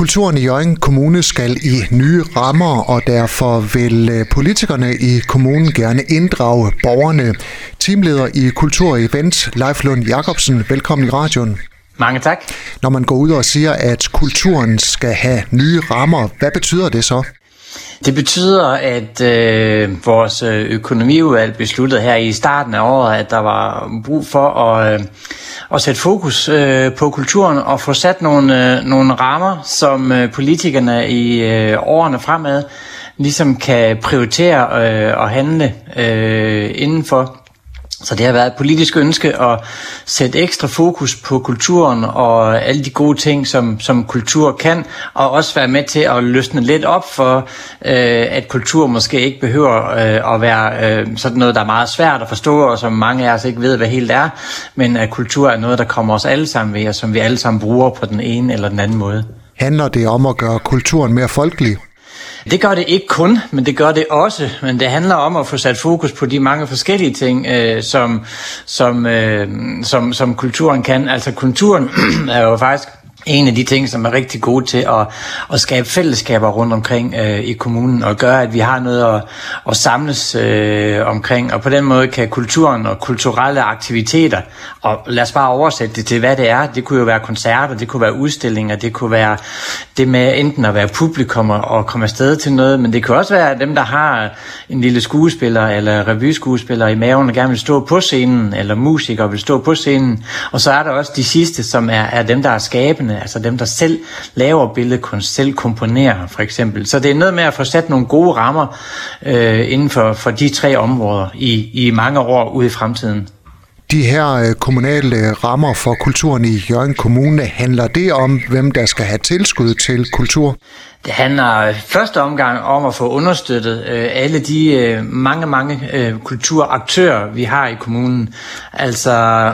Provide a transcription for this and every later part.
Kulturen i Jørgen Kommune skal i nye rammer, og derfor vil øh, politikerne i kommunen gerne inddrage borgerne. Teamleder i Kultur og Event, Leif Lund Jacobsen, velkommen i radioen. Mange tak. Når man går ud og siger, at kulturen skal have nye rammer, hvad betyder det så? Det betyder, at øh, vores øh, økonomiudvalg besluttede her i starten af året, at der var brug for at, øh, at sætte fokus øh, på kulturen og få sat nogle, øh, nogle rammer, som øh, politikerne i øh, årene fremad ligesom kan prioritere øh, og handle øh, indenfor. Så det har været et politisk ønske at sætte ekstra fokus på kulturen og alle de gode ting, som, som kultur kan, og også være med til at løsne lidt op for, øh, at kultur måske ikke behøver øh, at være øh, sådan noget, der er meget svært at forstå, og som mange af os ikke ved, hvad helt er, men at kultur er noget, der kommer os alle sammen ved, og som vi alle sammen bruger på den ene eller den anden måde. Handler det om at gøre kulturen mere folkelig? Det gør det ikke kun, men det gør det også. Men det handler om at få sat fokus på de mange forskellige ting, øh, som, som, øh, som, som kulturen kan. Altså kulturen er jo faktisk en af de ting, som er rigtig gode til at, at skabe fællesskaber rundt omkring øh, i kommunen og gøre, at vi har noget at, at samles øh, omkring. Og på den måde kan kulturen og kulturelle aktiviteter, og lad os bare oversætte det til, hvad det er. Det kunne jo være koncerter, det kunne være udstillinger, det kunne være det med enten at være publikum og komme afsted til noget, men det kunne også være dem, der har en lille skuespiller eller revyskuespiller i maven og gerne vil stå på scenen, eller musikere vil stå på scenen. Og så er der også de sidste, som er, er dem, der er skabende billederne, altså dem, der selv laver billedkunst, selv komponerer for eksempel. Så det er noget med at få sat nogle gode rammer øh, inden for, for de tre områder i, i mange år ude i fremtiden. De her øh, kommunale rammer for kulturen i Jørgen Kommune, handler det om, hvem der skal have tilskud til kultur? Det handler første omgang om at få understøttet øh, alle de øh, mange, mange øh, kulturaktører, vi har i kommunen. Altså,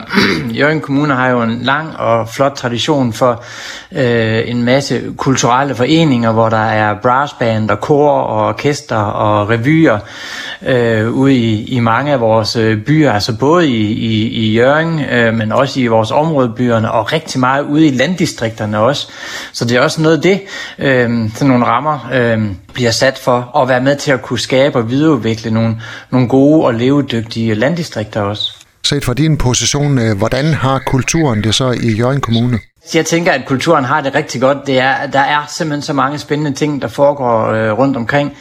Jørgen Kommune har jo en lang og flot tradition for øh, en masse kulturelle foreninger, hvor der er brassband og kor og orkester og revyer øh, ude i, i mange af vores øh, byer, altså både i, i, i Jørgen, øh, men også i vores områdebyerne og rigtig meget ude i landdistrikterne også. Så det er også noget af det, øh, sådan nogle rammer øh, bliver sat for at være med til at kunne skabe og videreudvikle nogle, nogle gode og levedygtige landdistrikter også. Set fra din position, øh, hvordan har kulturen det så i Jørgen Kommune? Jeg tænker, at kulturen har det rigtig godt. Det er, der er simpelthen så mange spændende ting, der foregår øh, rundt omkring.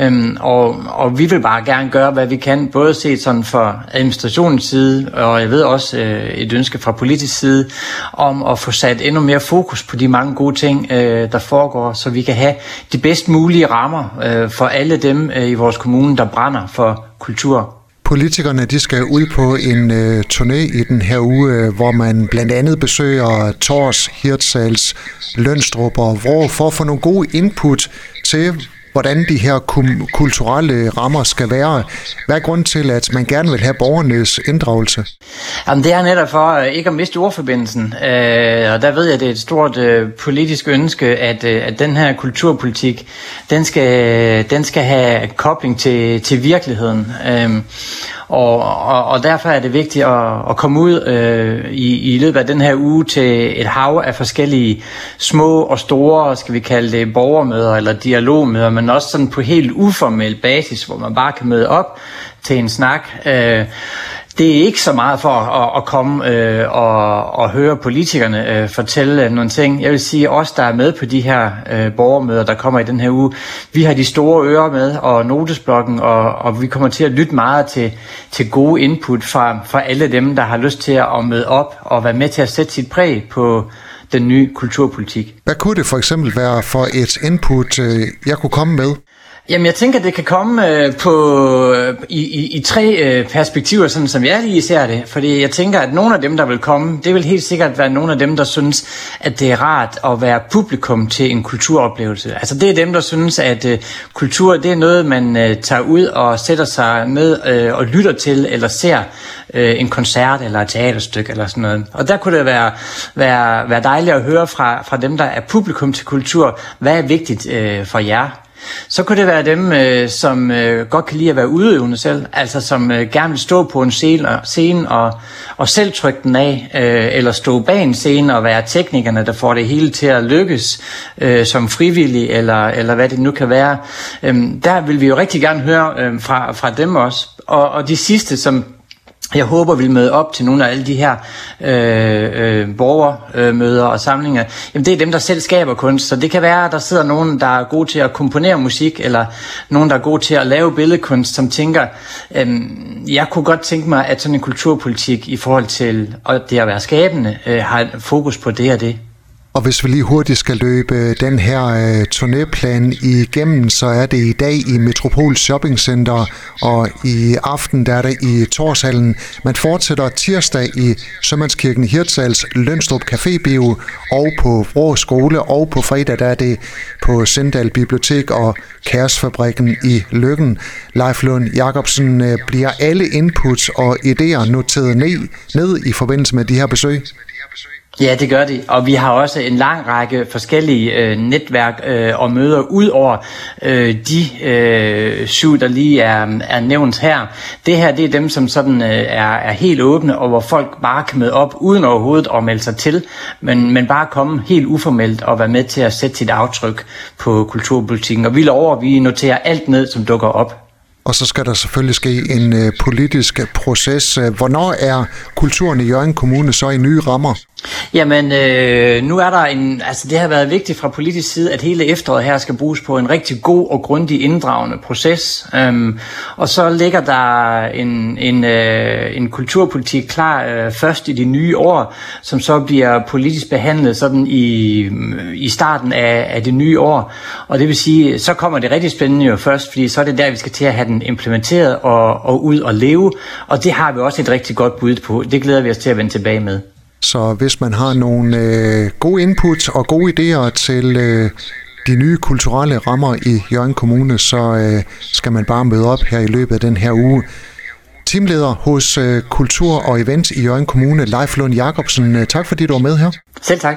Øhm, og, og vi vil bare gerne gøre, hvad vi kan, både set sådan fra administrationens side, og jeg ved også øh, et ønske fra politisk side, om at få sat endnu mere fokus på de mange gode ting, øh, der foregår, så vi kan have de bedst mulige rammer øh, for alle dem øh, i vores kommune, der brænder for kultur Politikerne de skal ud på en øh, turné i den her uge, øh, hvor man blandt andet besøger Tors, Hirtshals, Lønstrup og Vrå for at få nogle gode input til, hvordan de her kulturelle rammer skal være. Hvad er grund til, at man gerne vil have borgernes inddragelse? Jamen, det er netop for øh, ikke at miste ordforbindelsen. Øh, og der ved jeg, at det er et stort øh, politisk ønske, at, øh, at den her kulturpolitik, den skal, den skal have kobling til, til virkeligheden. Øh, og, og, og derfor er det vigtigt at, at komme ud øh, i, i løbet af den her uge til et hav af forskellige små og store, skal vi kalde det, borgermøder eller dialogmøder, men også sådan på helt uformel basis, hvor man bare kan møde op til en snak. Øh, det er ikke så meget for at, at komme øh, og, og høre politikerne øh, fortælle nogle ting. Jeg vil sige, os der er med på de her øh, borgermøder, der kommer i den her uge, vi har de store ører med og notesblokken, og, og vi kommer til at lytte meget til, til gode input fra, fra alle dem, der har lyst til at møde op og være med til at sætte sit præg på, den nye kulturpolitik. Hvad kunne det for eksempel være for et input, øh, jeg kunne komme med? Jamen, jeg tænker, det kan komme øh, på, øh, i, i, i tre øh, perspektiver, sådan som jeg lige ser det. Fordi jeg tænker, at nogle af dem, der vil komme, det vil helt sikkert være nogle af dem, der synes, at det er rart at være publikum til en kulturoplevelse. Altså, det er dem, der synes, at øh, kultur, det er noget, man øh, tager ud og sætter sig ned øh, og lytter til, eller ser øh, en koncert eller et teaterstykke eller sådan noget. Og der kunne det være, være, være dejligt at høre fra, fra dem, der er publikum til kultur, hvad er vigtigt øh, for jer? Så kunne det være dem, øh, som øh, godt kan lide at være udøvende selv, altså som øh, gerne vil stå på en scene, og, og selv trykke den af, øh, eller stå bag en scene og være teknikerne, der får det hele til at lykkes øh, som frivillig, eller, eller hvad det nu kan være. Øh, der vil vi jo rigtig gerne høre øh, fra, fra dem også. Og, og de sidste, som jeg håber, vi vil møde op til nogle af alle de her øh, øh, borgermøder øh, og samlinger. Jamen, det er dem, der selv skaber kunst, så det kan være, at der sidder nogen, der er gode til at komponere musik, eller nogen, der er gode til at lave billedkunst, som tænker, øh, jeg kunne godt tænke mig, at sådan en kulturpolitik i forhold til det at være skabende, øh, har fokus på det og det. Og hvis vi lige hurtigt skal løbe den her øh, turnéplan igennem, så er det i dag i Metropol Shopping Center, og i aften der er det i Torshallen. Man fortsætter tirsdag i Sømandskirken Hirtshals Lønstrup Café Bio og på Vrå Skole, og på fredag der er det på Sendal Bibliotek og Kæresfabrikken i Lykken. Leif Lund Jacobsen, øh, bliver alle inputs og idéer noteret ned, ned i forbindelse med de her besøg? Ja, det gør det. Og vi har også en lang række forskellige øh, netværk øh, og møder ud over øh, de øh, syv, der lige er, er nævnt her. Det her, det er dem, som sådan øh, er, er helt åbne, og hvor folk bare kan møde op uden overhovedet at melde sig til, men, men bare komme helt uformelt og være med til at sætte sit aftryk på kulturpolitikken. Og vi lover, at vi noterer alt ned, som dukker op. Og så skal der selvfølgelig ske en øh, politisk proces. Hvornår er kulturen i Jørgen Kommune så i nye rammer? Jamen, øh, nu er der en, altså det har været vigtigt fra politisk side, at hele efteråret her skal bruges på en rigtig god og grundig inddragende proces. Øhm, og så ligger der en, en, øh, en kulturpolitik klar øh, først i de nye år, som så bliver politisk behandlet sådan i, øh, i starten af, af det nye år. Og det vil sige, så kommer det rigtig spændende jo først, fordi så er det der, vi skal til at have den implementeret og, og ud og leve. Og det har vi også et rigtig godt bud på. Det glæder vi os til at vende tilbage med. Så hvis man har nogle øh, gode input og gode idéer til øh, de nye kulturelle rammer i Jørgen Kommune, så øh, skal man bare møde op her i løbet af den her uge. Teamleder hos øh, Kultur og Event i Jørgen Kommune, Leif Lund Jacobsen. Øh, tak fordi du var med her. Selv tak.